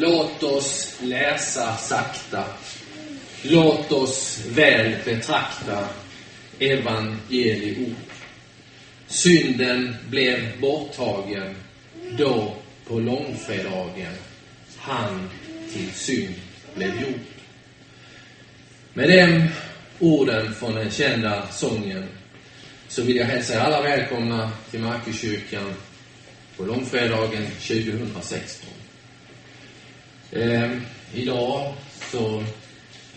Låt oss läsa sakta. Låt oss väl betrakta evangelieord. Synden blev borttagen då på långfredagen han till synd blev gjord. Med de orden från den kända sången så vill jag hälsa er alla välkomna till Markuskyrkan på långfredagen 2016. Eh, idag så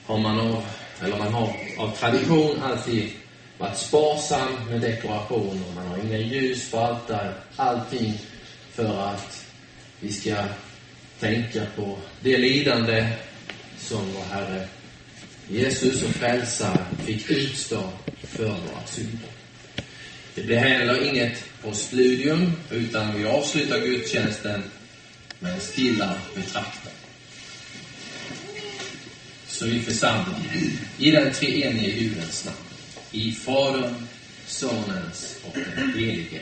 har man av, eller man har av tradition alltid varit sparsam med dekorationer. Man har inga ljus på altaret, allting för att vi ska tänka på det lidande som vår Herre Jesus och frälsare fick utstå för våra synder. Det blir heller inget postludium, utan vi avslutar gudstjänsten med en stilla betraktan. Så vi församlar i den treenige Gudens namn, i Faderns, Sonens och den helige.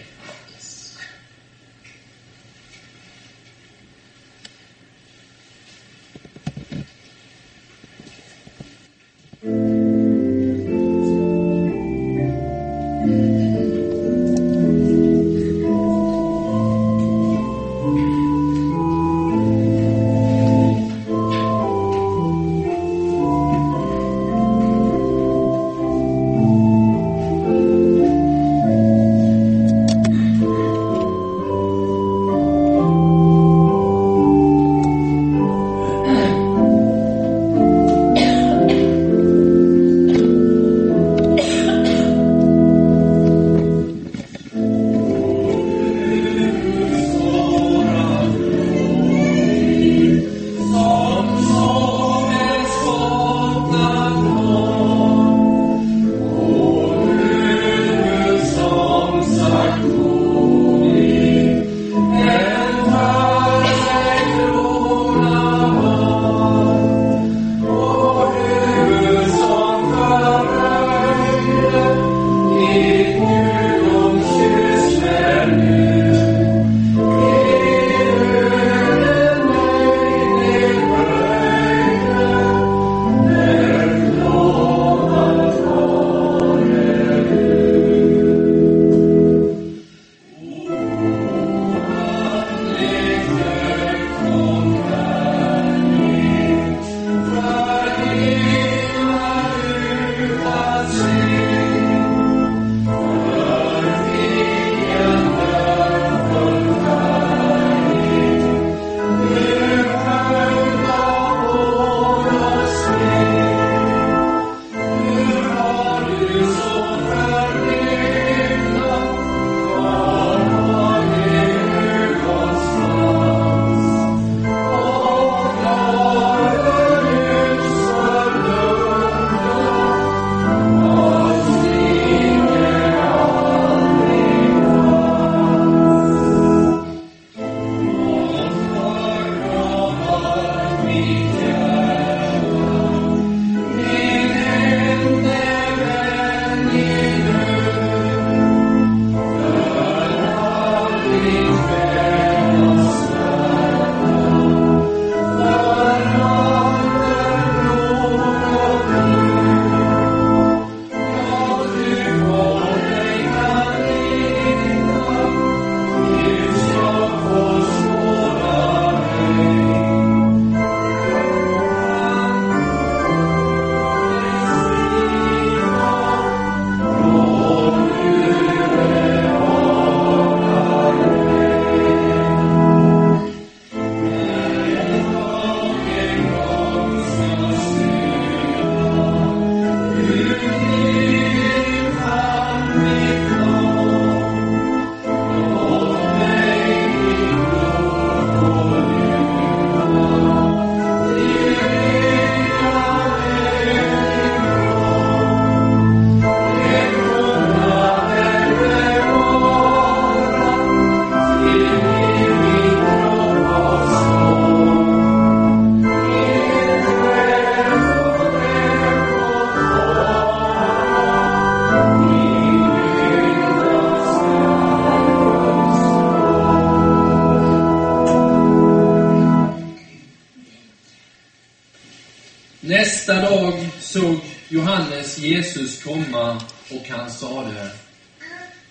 Jesus komma och han sade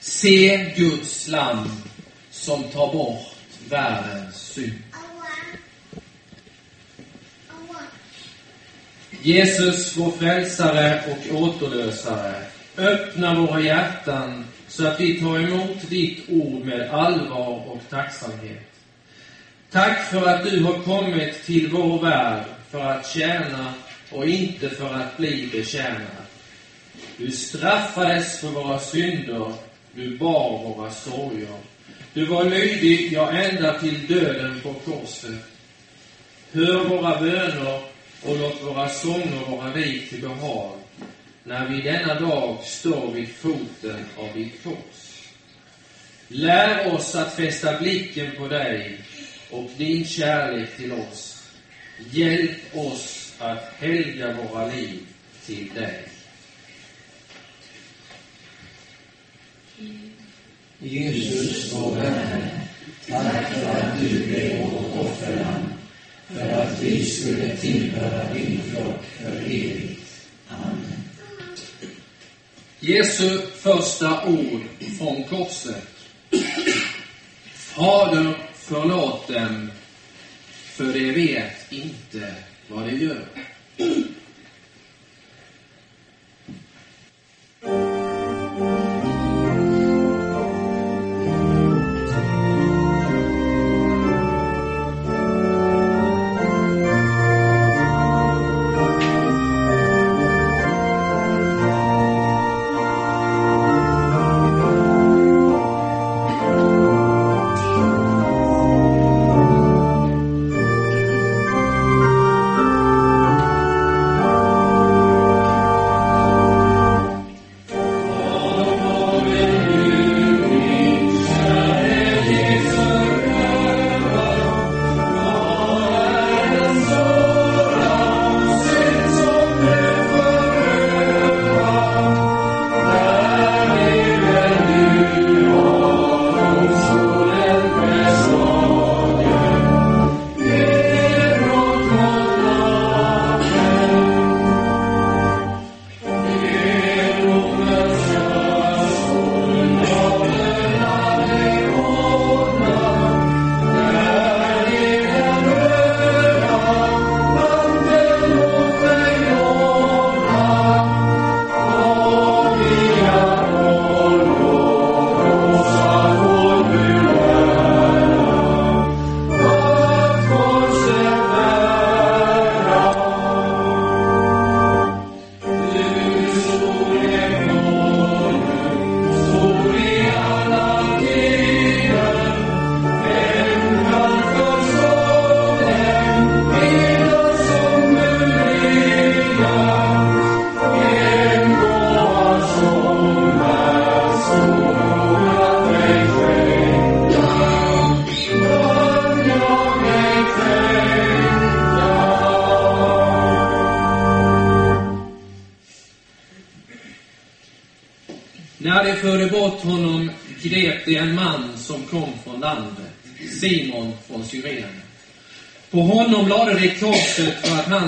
Se Guds lam som tar bort världens synd. Jesus, vår frälsare och återlösare, öppna våra hjärtan så att vi tar emot ditt ord med allvar och tacksamhet. Tack för att du har kommit till vår värld för att tjäna och inte för att bli betjänad. Du straffades för våra synder, du bar våra sorger. Du var lydig, ja, ända till döden på korset. Hör våra böner och låt våra sånger vara dig till behag, när vi denna dag står vid foten av ditt kors. Lär oss att fästa blicken på dig och din kärlek till oss. Hjälp oss att helga våra liv till dig. Jesus, vår Herre, tack för att du blev vårt offerlamm, för att vi skulle tillhöra din flock för evigt. Amen. Jesu första ord från korset. Fader, förlåt dem, för de vet inte vad de gör.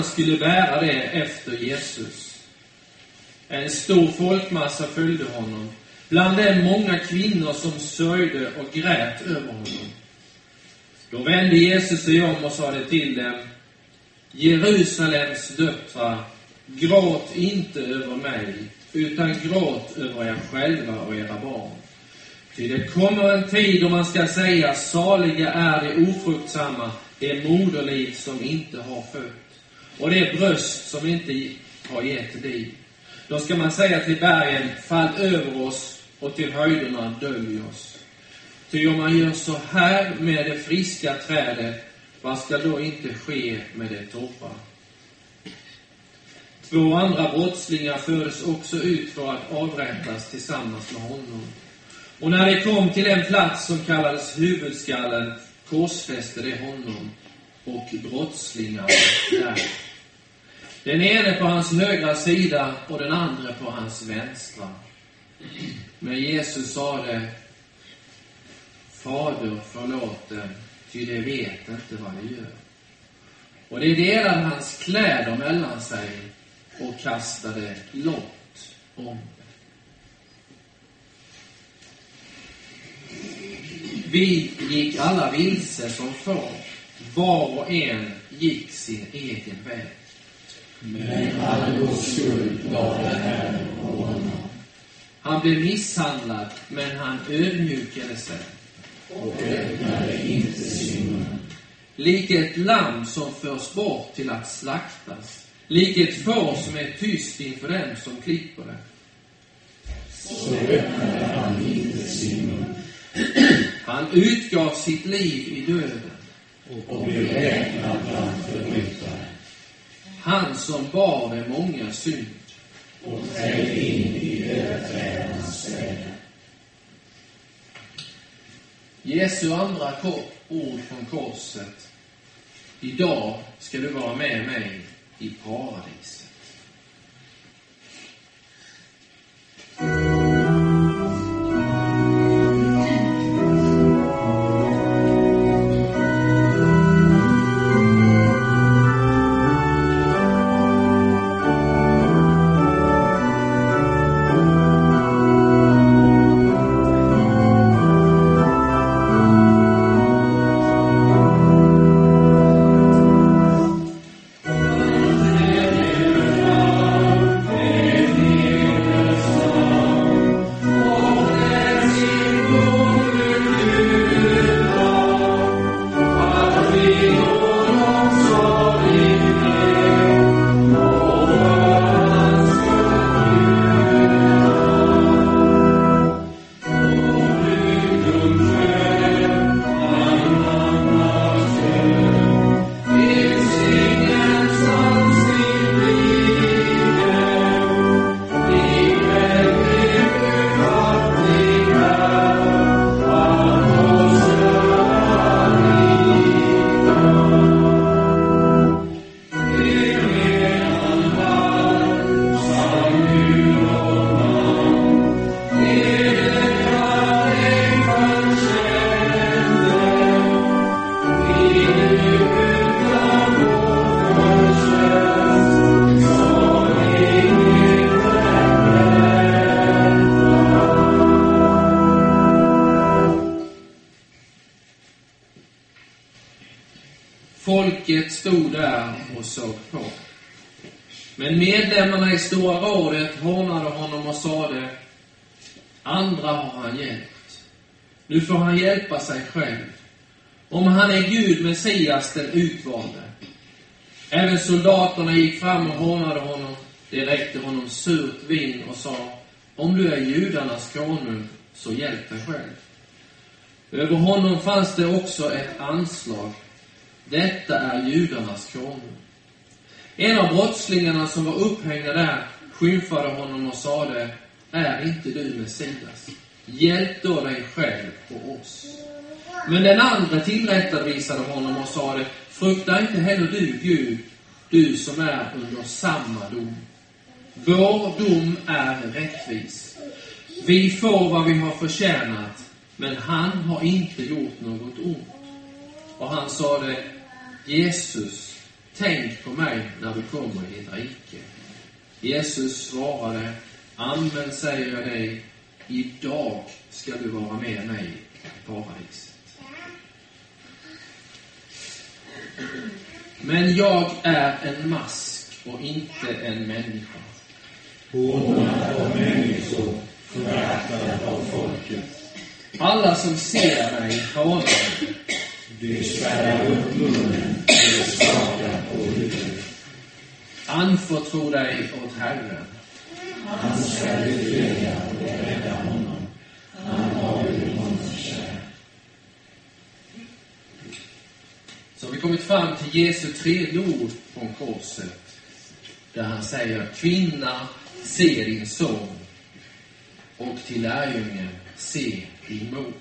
Han skulle bära det efter Jesus. En stor folkmassa följde honom, bland dem många kvinnor som sörjde och grät över honom. Då vände Jesus sig om och sade till dem, Jerusalems döttrar, gråt inte över mig, utan gråt över er själva och era barn. Ty det kommer en tid då man ska säga, saliga är de ofruktsamma, det moderliv som inte har fött, och det bröst som inte har gett dig. Då ska man säga till bergen, fall över oss, och till höjderna dölj oss. Ty om man gör så här med det friska trädet, vad ska då inte ske med det torra? Två andra brottslingar fördes också ut för att avrättas tillsammans med honom. Och när de kom till den plats som kallades huvudskallen korsfäste de honom och brottslingar där. Den ene på hans högra sida och den andra på hans vänstra. Men Jesus sade, Fader, förlåt dem, ty de vet inte vad de gör. Och de delade hans kläder mellan sig och kastade lott om. Vi gick alla vilse som får, var och en gick sin egen väg. Men all vår skuld lade Herren på honom. Han blev misshandlad, men han ödmjukade sig. och öppnade inte sin mun. Lik ett lamm som förs bort till att slaktas. Lik ett får som är tyst inför dem som klipper det. Så öppnade han inte sin mun Han utgav sitt liv i döden och blev räknad bland förbrytare Han som bar de många synd. och trädde in i överträdarnas ställe. Jesu andra ord från korset. Idag ska du vara med mig i paradiset. Folket stod där och såg på. Men medlemmarna i Stora rådet hånade honom och sade, andra har han hjälpt. Nu får han hjälpa sig själv. Om han är Gud, Messias, den utvalde. Även soldaterna gick fram och hånade honom. De räckte honom surt vin och sa, om du är judarnas konung, så hjälp dig själv. Över honom fanns det också ett anslag. Detta är judarnas konung. En av brottslingarna som var upphängda där skymfade honom och sade, är inte du Messias? Hjälp då dig själv och oss. Men den andra tillrättavisade honom och sade, frukta inte heller du Gud, du som är under samma dom. Vår dom är rättvis. Vi får vad vi har förtjänat, men han har inte gjort något ont. Och han sade, Jesus, tänk på mig när du kommer i ditt rike. Jesus svarade, Amen säger jag dig, idag ska du vara med mig i paradiset. Men jag är en mask och inte en människa. Hånad av människor, föraktad av folket. Alla som ser mig hånar mig. De spärrar upp munnen, på huvudet. Anförtro dig åt Herren. Han ska befria och rädda honom. Han har ju honom kär. Så har vi kommit fram till Jesu tredje ord från korset. Där han säger, kvinna, se din son. Och till lärjungen, se din mor.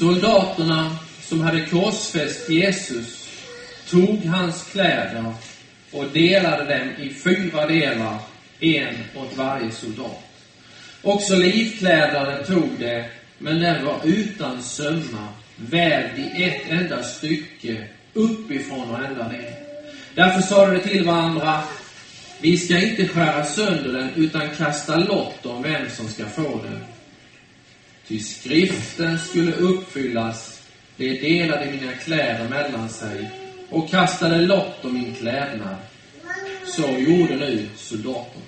Soldaterna som hade korsfäst Jesus tog hans kläder och delade dem i fyra delar, en åt varje soldat. Också livkläderna tog det, men den var utan sömmar, vävd i ett enda stycke, uppifrån och ända ner. Därför sade de till varandra, vi ska inte skära sönder den, utan kasta lott om vem som ska få den. Ty skriften skulle uppfyllas, de delade mina kläder mellan sig och kastade lott om min klädnad. Så gjorde nu soldaterna.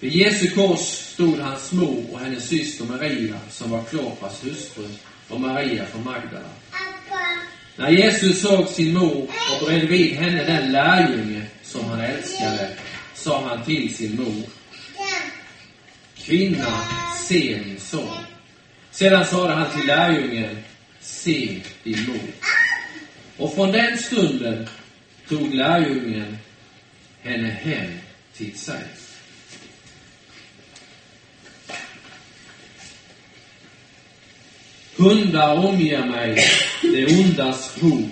Vid Jesu kors stod hans mor och hennes syster Maria, som var Klopas hustru, och Maria från Magdala. När Jesus såg sin mor och bredvid henne den lärjunge som han älskade, sa han till sin mor. Kvinna, se min son. Sedan sade han till lärjungen, se din mor. Och från den stunden tog lärjungen henne hem till sig. Hundar omger mig, det ondas hot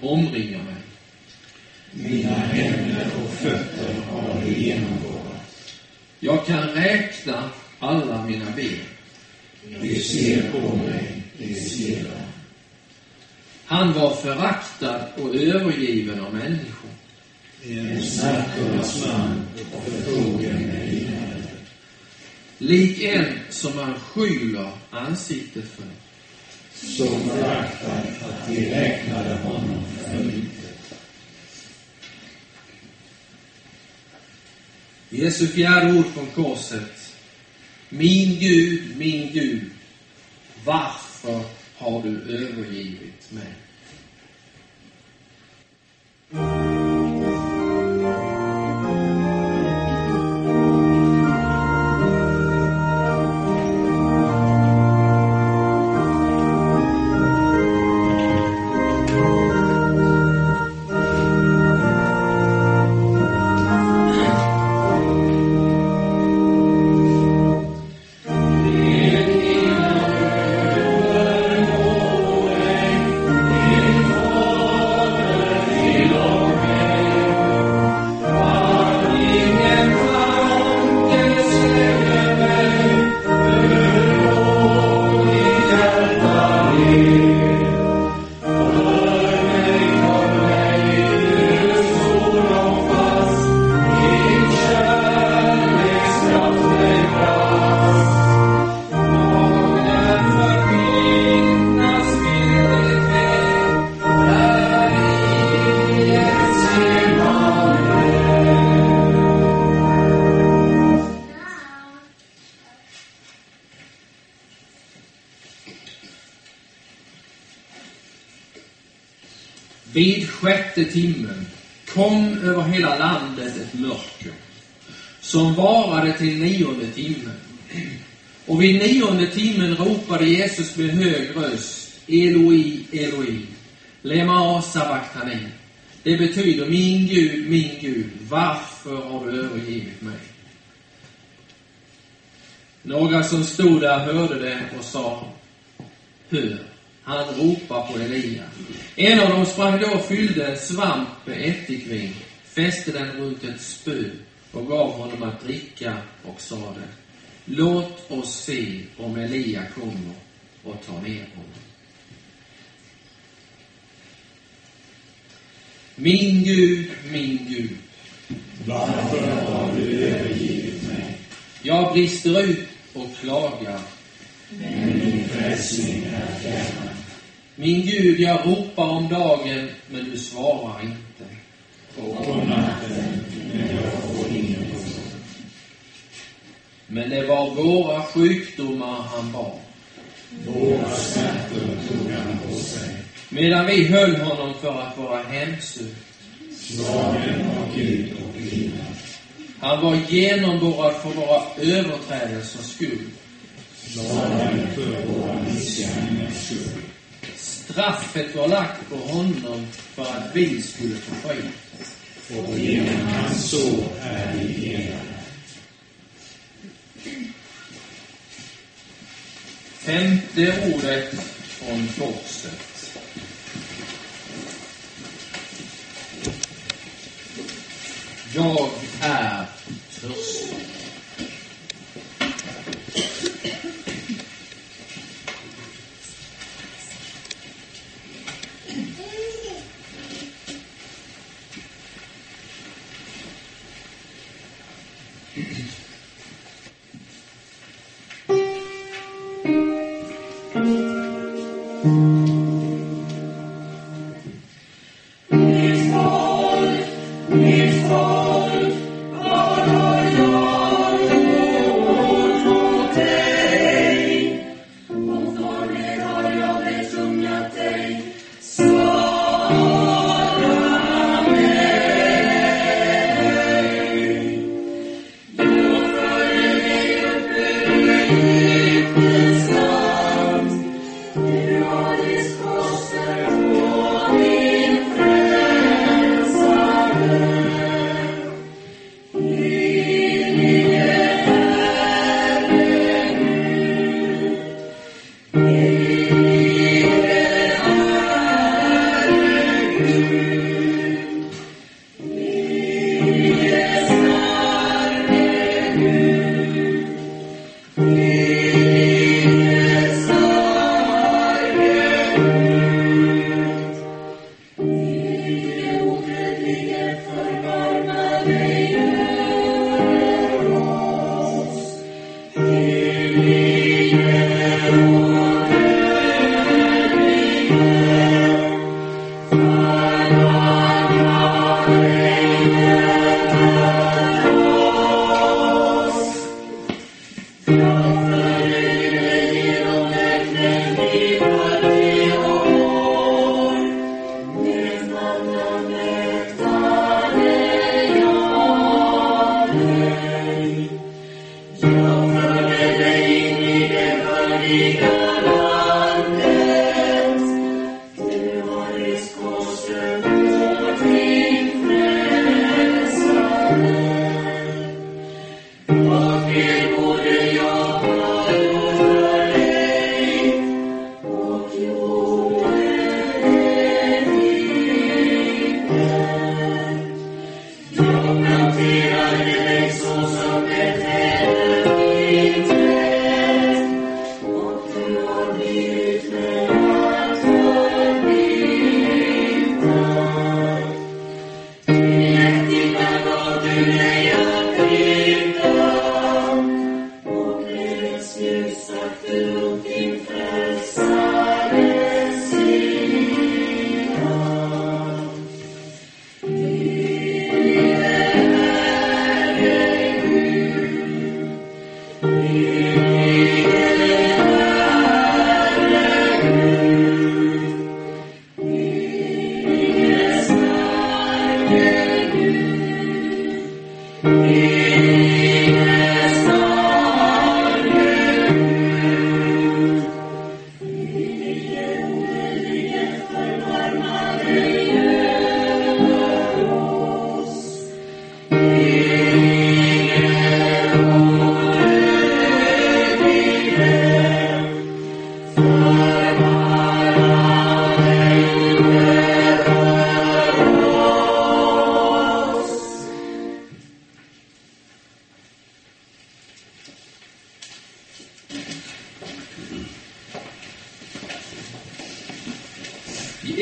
omringar mig. Mina händer och fötter har du genomgått. Jag kan räkna alla mina ben. De ser på mig, de dem. Han var föraktad och övergiven av människor. En smärtornas man och förtrogen med. Lik en som man skyler ansiktet för. Så föraktad att vi räknade honom för Jesu fjärde ord från korset. Min Gud, min Gud, varför har du övergivit mig? Där hörde det och sa, hör, han ropar på Elia. En av dem sprang då och fyllde en svamp med ättikvin, fäste den runt ett spö och gav honom att dricka och sade, låt oss se om Elia kommer och tar ner honom. Min Gud, min Gud, Varför har du övergivit mig? jag brister ut och klagar. Men min frälsning är fjärran. Min Gud, jag ropar om dagen, men du svarar inte. Och om natten, men jag får ingen ro. Men det var våra sjukdomar han bar. Våra smärtor tog han på sig. Medan vi höll honom för att vara hemsökt. Slagen av Gud och lidande. Han var genomborrad för våra överträdelsers skull. Straffet var lagt på honom för att vi skulle få frid. Och genom hans sår är vi. Femte ordet från korset. Jag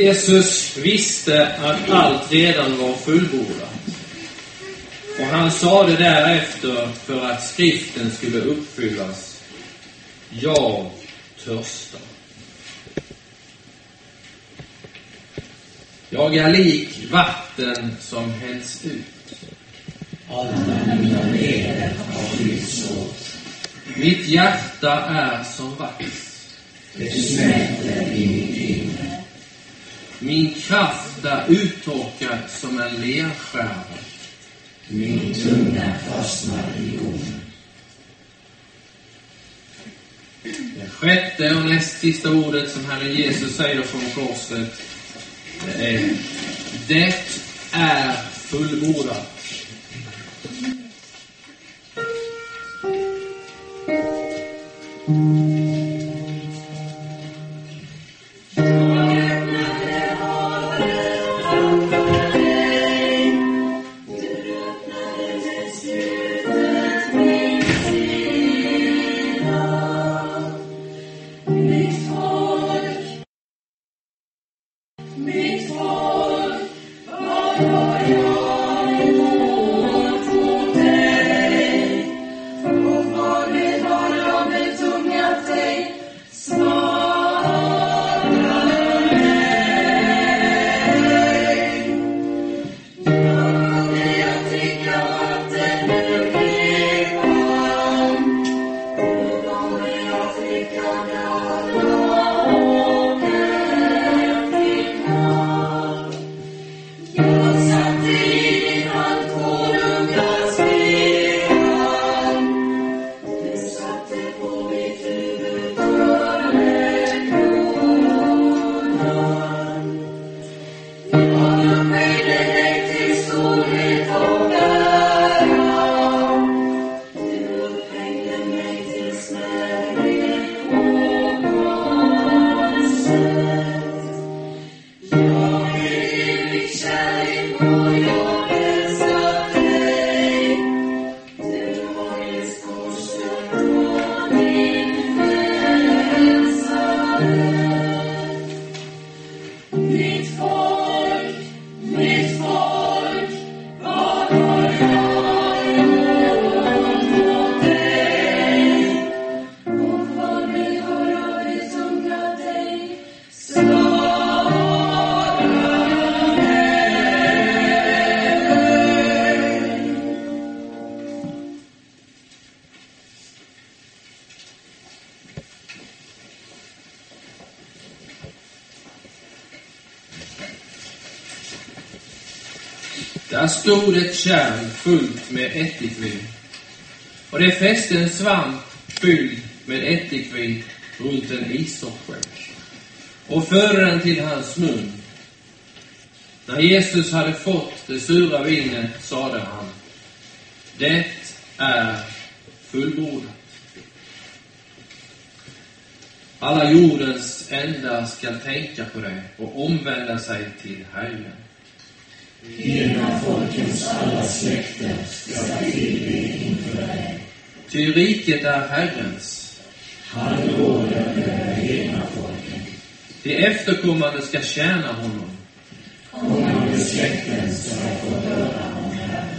Jesus visste att allt redan var fullbordat. Och han sade därefter för att skriften skulle uppfyllas. Jag törstar. Jag är lik vatten som hälls ut. Alla mina leder har fyllts åt. Mitt hjärta är som vax. Det smälter i mitt inre. Min kraft är uttorkad som en lerskärva. Min tunga fastnar i gom. Det sjätte och näst sista ordet som Herren Jesus säger från korset, det är Det är fullbordat. stod ett kärl fullt med ättikvin. Och det fäste en svamp fylld med ättikvin runt en isopsjö och förde den till hans mun. När Jesus hade fått det sura vinet sade han, det är fullbordat. Alla jordens ändar skall tänka på det och omvända sig till Herren. Hela folkens alla släkter ska tillbe inför dig. Ty riket är Herrens. Han råder över hela folken. De efterkommande ska tjäna honom. Kommande släkten ska få höra om Herren.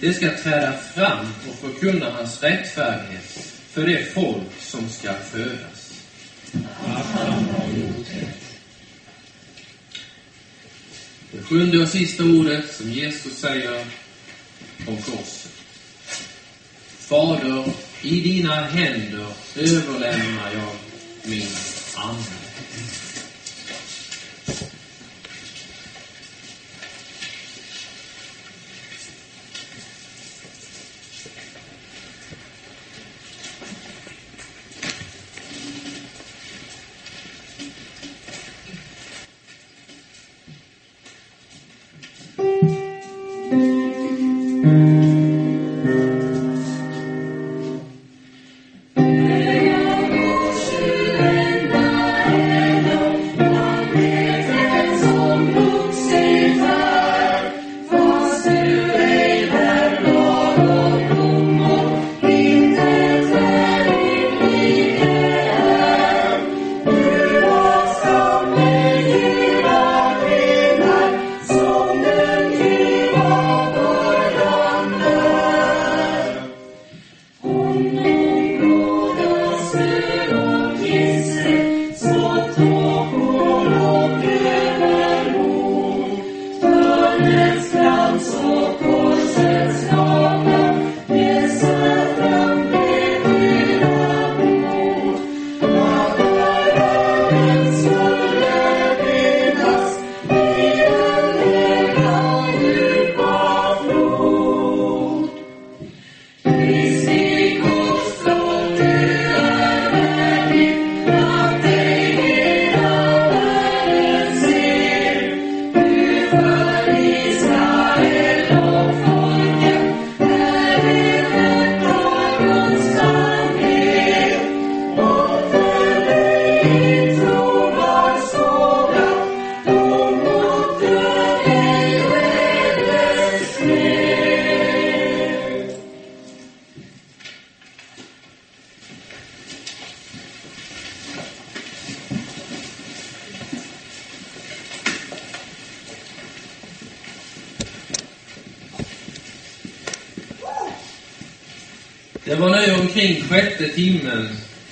De ska träda fram och förkunna hans rättfärdighet för det folk som ska födas. Att han har gjort det. Det sjunde och sista ordet som Jesus säger om korset. Fader, i dina händer överlämnar jag min ande. Det var nu omkring sjätte timmen.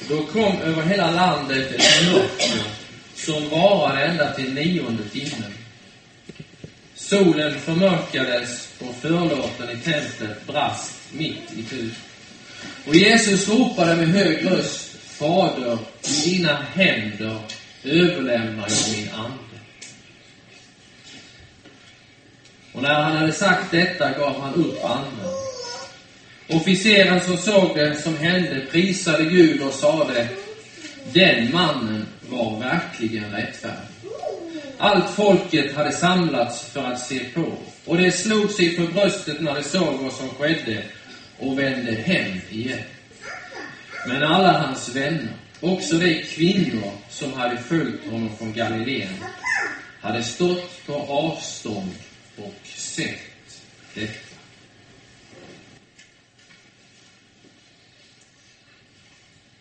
Då kom över hela landet ett mörker som varade ända till nionde timmen. Solen förmörkades och förlåten i templet brast mitt i tu. Och Jesus ropade med hög röst, Fader, i dina händer överlämnar jag min ande. Och när han hade sagt detta gav han upp anden. Officeren som såg det som hände prisade Gud och sade, den mannen var verkligen rättfärdig. Allt folket hade samlats för att se på, och det slog sig för bröstet när de såg vad som skedde och vände hem igen. Men alla hans vänner, också de kvinnor som hade följt honom från Galileen, hade stått på avstånd och sett detta.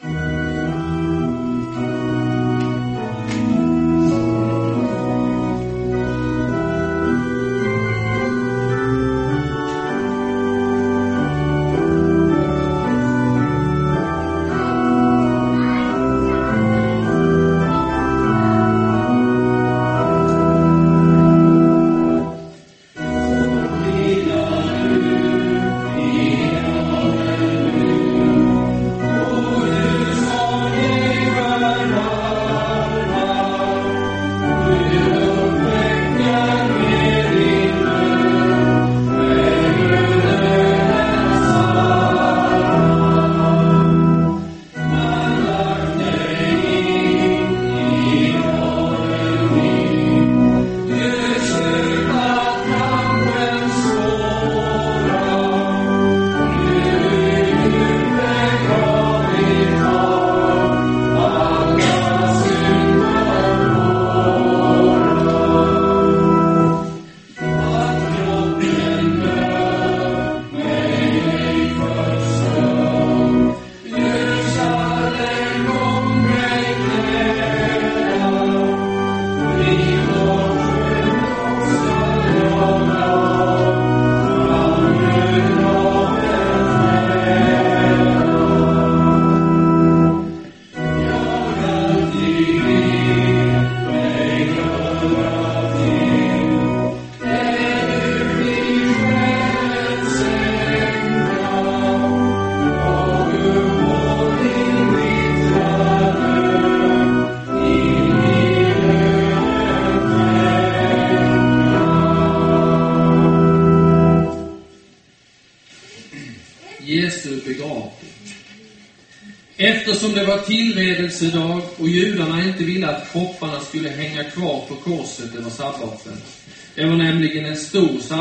Jesu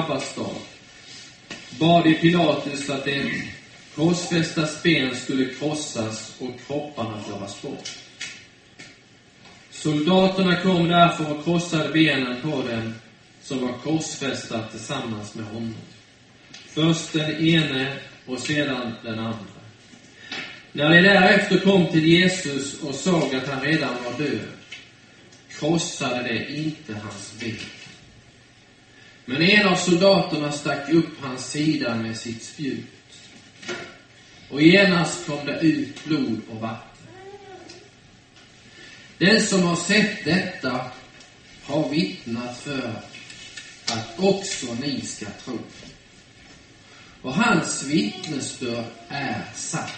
sabbatsdag, bad i Pilatus att de korsfästas ben skulle krossas och kropparna föras bort. Soldaterna kom därför och krossade benen på dem som var korsfästa tillsammans med honom. Först den ene och sedan den andra. När de därefter kom till Jesus och såg att han redan var död, krossade de inte hans ben. Men en av soldaterna stack upp hans sida med sitt spjut. Och genast kom det ut blod och vatten. Den som har sett detta har vittnat för att också ni ska tro. Och hans vittnesbörd är sant.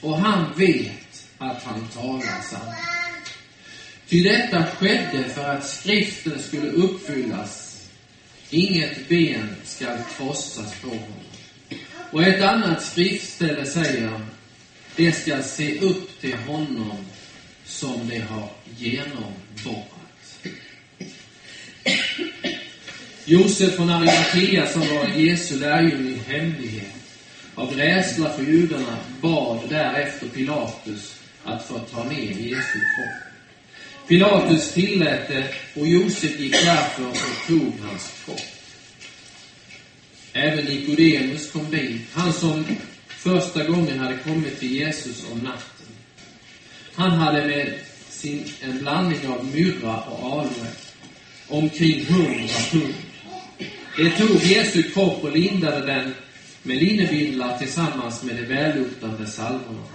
Och han vet att han talar sant. Ty detta skedde för att skriften skulle uppfyllas. Inget ben skall krossas på honom. Och ett annat skriftställe säger, det skall se upp till honom som det har genomborrat. Josef från Arimathea, som var Jesu lärjunge i hemlighet, av rädsla för judarna bad därefter Pilatus att få ta ner Jesu kropp. Pilatus tillät det och Josef gick därför och tog hans kropp. Även Nikodemus kom dit, han som första gången hade kommit till Jesus om natten. Han hade med sin, en blandning av myrra och aloe omkring hundra pund. De tog Jesu kropp och lindade den med linnebindlar tillsammans med de välluktande salvorna.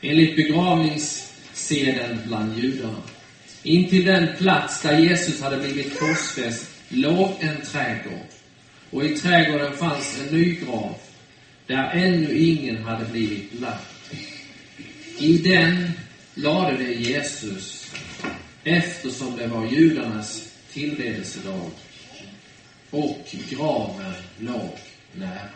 Enligt begravningsseden bland judarna. Intill den plats där Jesus hade blivit korsfäst låg en trädgård, och i trädgården fanns en ny grav, där ännu ingen hade blivit lagd. I den lade de Jesus, eftersom det var judarnas tillredelsedag och graven låg nära.